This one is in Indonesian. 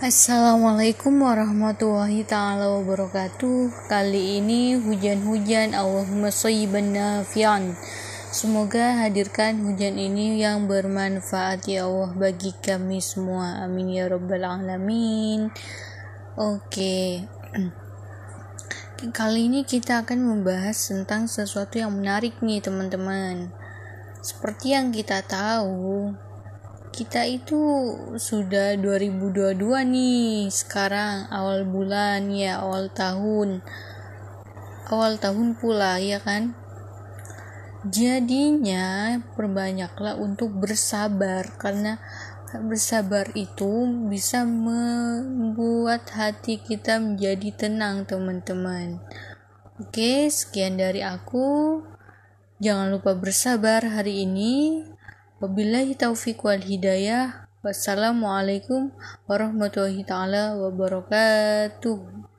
Assalamualaikum warahmatullahi taala wabarakatuh. Kali ini hujan-hujan Allahumma sayyiban nafi'an. Semoga hadirkan hujan ini yang bermanfaat ya Allah bagi kami semua. Amin ya rabbal alamin. Oke. Kali ini kita akan membahas tentang sesuatu yang menarik nih teman-teman. Seperti yang kita tahu, kita itu sudah 2022 nih sekarang awal bulan ya awal tahun. Awal tahun pula ya kan? Jadinya perbanyaklah untuk bersabar karena bersabar itu bisa membuat hati kita menjadi tenang teman-teman. Oke sekian dari aku. Jangan lupa bersabar hari ini Wabillahi taufiq wal hidayah. Wassalamualaikum warahmatullahi taala wabarakatuh.